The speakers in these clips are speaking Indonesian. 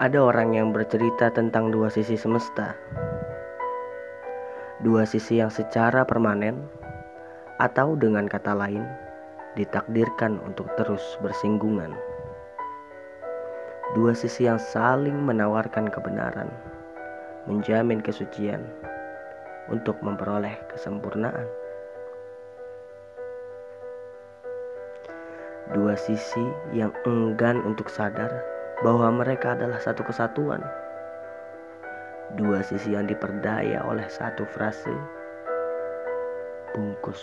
Ada orang yang bercerita tentang dua sisi semesta. Dua sisi yang secara permanen atau dengan kata lain ditakdirkan untuk terus bersinggungan. Dua sisi yang saling menawarkan kebenaran, menjamin kesucian untuk memperoleh kesempurnaan. Dua sisi yang enggan untuk sadar bahwa mereka adalah satu kesatuan. Dua sisi yang diperdaya oleh satu frase bungkus.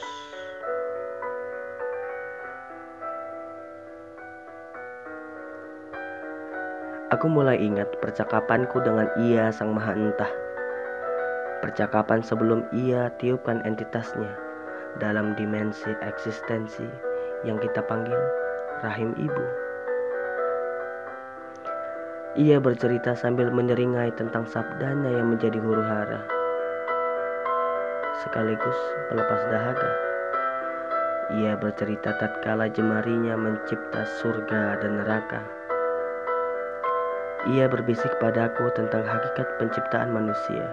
Aku mulai ingat percakapanku dengan ia sang maha entah. Percakapan sebelum ia tiupkan entitasnya dalam dimensi eksistensi yang kita panggil rahim ibu. Ia bercerita sambil menyeringai tentang sabdanya yang menjadi huru hara. Sekaligus pelepas dahaga. Ia bercerita tatkala jemarinya mencipta surga dan neraka. Ia berbisik padaku tentang hakikat penciptaan manusia.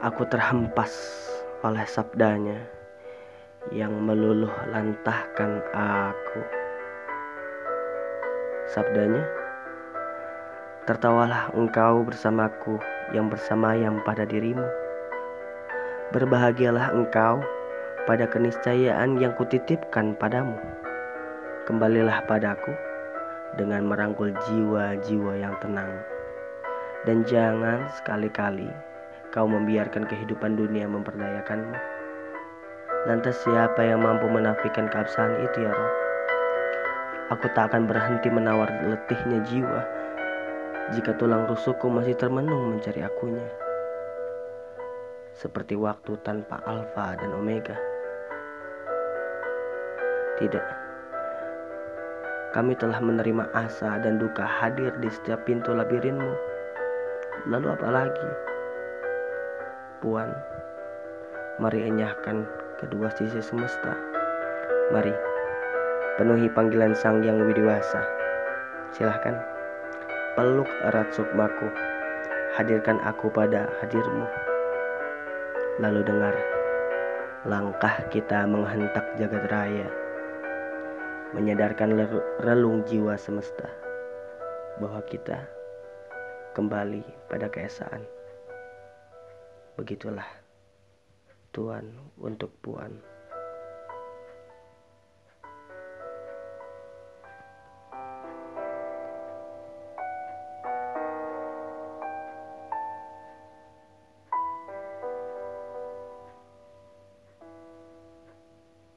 Aku terhempas oleh sabdanya yang meluluh lantahkan aku. Sabdanya, Tertawalah engkau bersamaku yang bersamayam pada dirimu. Berbahagialah engkau pada keniscayaan yang kutitipkan padamu. Kembalilah padaku dengan merangkul jiwa-jiwa yang tenang. Dan jangan sekali-kali kau membiarkan kehidupan dunia memperdayakanmu. Lantas siapa yang mampu menafikan keabsahan itu ya Rob? Aku tak akan berhenti menawar letihnya jiwa jika tulang rusukku masih termenung mencari akunya. Seperti waktu tanpa alfa dan omega. Tidak. Kami telah menerima asa dan duka hadir di setiap pintu labirinmu. Lalu apa lagi? Puan, mari enyahkan kedua sisi semesta. Mari penuhi panggilan sang yang widiwasa. Silahkan, peluk erat sukmaku, hadirkan aku pada hadirmu. Lalu dengar, langkah kita menghentak jagat raya, menyadarkan relung jiwa semesta bahwa kita kembali pada keesaan. Begitulah Tuhan untuk Puan.